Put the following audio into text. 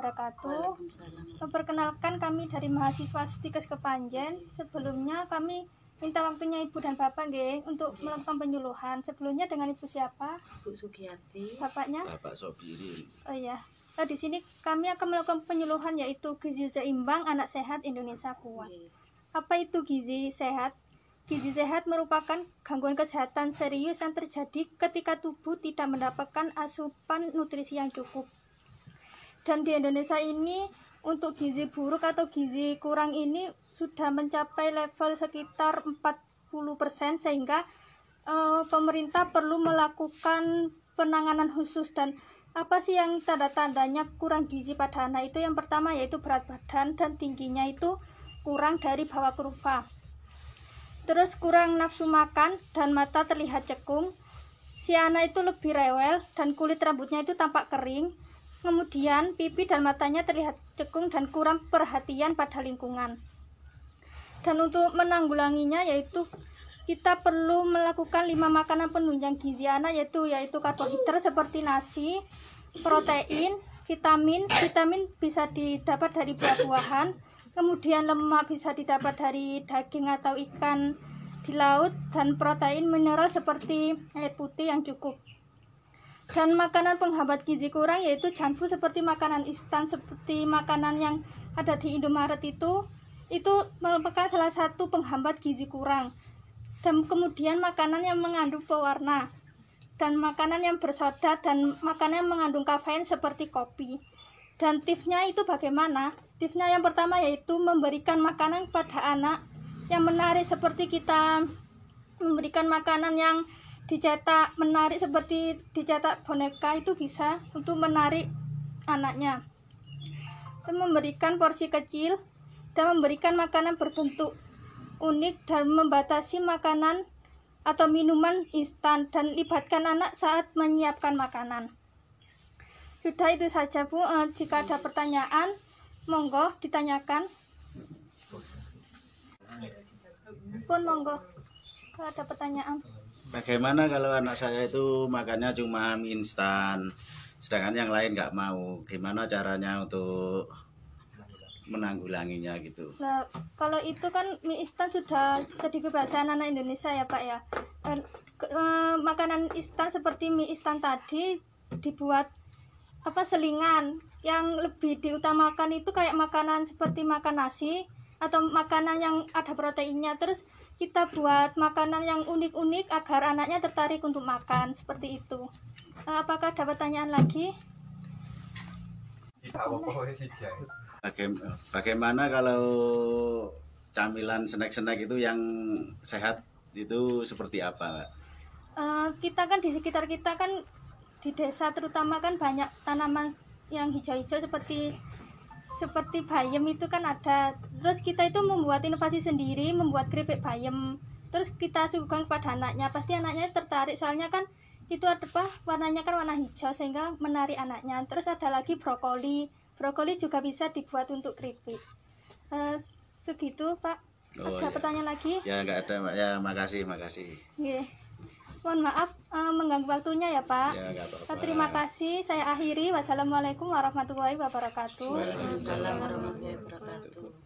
wabarakatuh. Waalaikumsalam. Perkenalkan kami dari mahasiswa Stikes Kepanjen. Sebelumnya kami minta waktunya Ibu dan Bapak nggih untuk melakukan penyuluhan. Sebelumnya dengan Ibu siapa? Bu Sugiyarti. Bapaknya? Bapak Sobirin. Oh iya. Eh, di sini kami akan melakukan penyuluhan yaitu gizi seimbang anak sehat Indonesia kuat. Nggih. Apa itu gizi sehat? Gizi sehat merupakan gangguan kesehatan serius yang terjadi ketika tubuh tidak mendapatkan asupan nutrisi yang cukup. Dan di Indonesia ini untuk gizi buruk atau gizi kurang ini sudah mencapai level sekitar 40% sehingga eh, pemerintah perlu melakukan penanganan khusus. Dan apa sih yang tanda-tandanya kurang gizi pada anak itu? Yang pertama yaitu berat badan dan tingginya itu kurang dari bawah kurva. Terus kurang nafsu makan dan mata terlihat cekung. Si anak itu lebih rewel dan kulit rambutnya itu tampak kering kemudian pipi dan matanya terlihat cekung dan kurang perhatian pada lingkungan dan untuk menanggulanginya yaitu kita perlu melakukan lima makanan penunjang gizi anak yaitu yaitu karbohidrat seperti nasi, protein, vitamin. Vitamin bisa didapat dari buah-buahan, kemudian lemak bisa didapat dari daging atau ikan di laut dan protein mineral seperti air putih yang cukup. Dan makanan penghambat gizi kurang yaitu junk food seperti makanan instan seperti makanan yang ada di Indomaret itu itu merupakan salah satu penghambat gizi kurang. Dan kemudian makanan yang mengandung pewarna dan makanan yang bersoda dan makanan yang mengandung kafein seperti kopi. Dan tipsnya itu bagaimana? Tipsnya yang pertama yaitu memberikan makanan pada anak yang menarik seperti kita memberikan makanan yang dicetak menarik seperti dicetak boneka itu bisa untuk menarik anaknya dan memberikan porsi kecil dan memberikan makanan berbentuk unik dan membatasi makanan atau minuman instan dan libatkan anak saat menyiapkan makanan. Sudah itu saja Bu, Eh, jika ada pertanyaan monggo ditanyakan. Pun monggo kalau ada pertanyaan. Bagaimana kalau anak saya itu makannya cuma mie instan, sedangkan yang lain nggak mau? Gimana caranya untuk menanggulanginya gitu? Nah, kalau itu kan mie instan sudah jadi kebiasaan anak Indonesia ya Pak ya. Eh, ke- eh, makanan instan seperti mie instan tadi dibuat apa selingan yang lebih diutamakan itu kayak makanan seperti makan nasi atau makanan yang ada proteinnya terus kita buat makanan yang unik-unik agar anaknya tertarik untuk makan seperti itu. Eh, apakah ada pertanyaan lagi? Baga- Bagaimana kalau camilan snack-snack itu yang sehat itu seperti apa? Eh, kita kan di sekitar kita kan di desa terutama kan banyak tanaman yang hijau-hijau seperti seperti bayam itu kan ada terus kita itu membuat inovasi sendiri membuat keripik bayam terus kita suguhkan kepada anaknya pasti anaknya tertarik soalnya kan itu ada apa warnanya kan warna hijau sehingga menarik anaknya terus ada lagi brokoli brokoli juga bisa dibuat untuk keripik Eh, segitu pak Oh, ada iya. pertanyaan lagi Ya nggak ada. Ya makasih, makasih. Nggih. Mohon maaf eh, mengganggu waktunya ya, Pak. Ya nggak apa-apa. Terima kasih. Saya akhiri. Wassalamualaikum warahmatullahi wabarakatuh. Waalaikumsalam warahmatullahi wabarakatuh.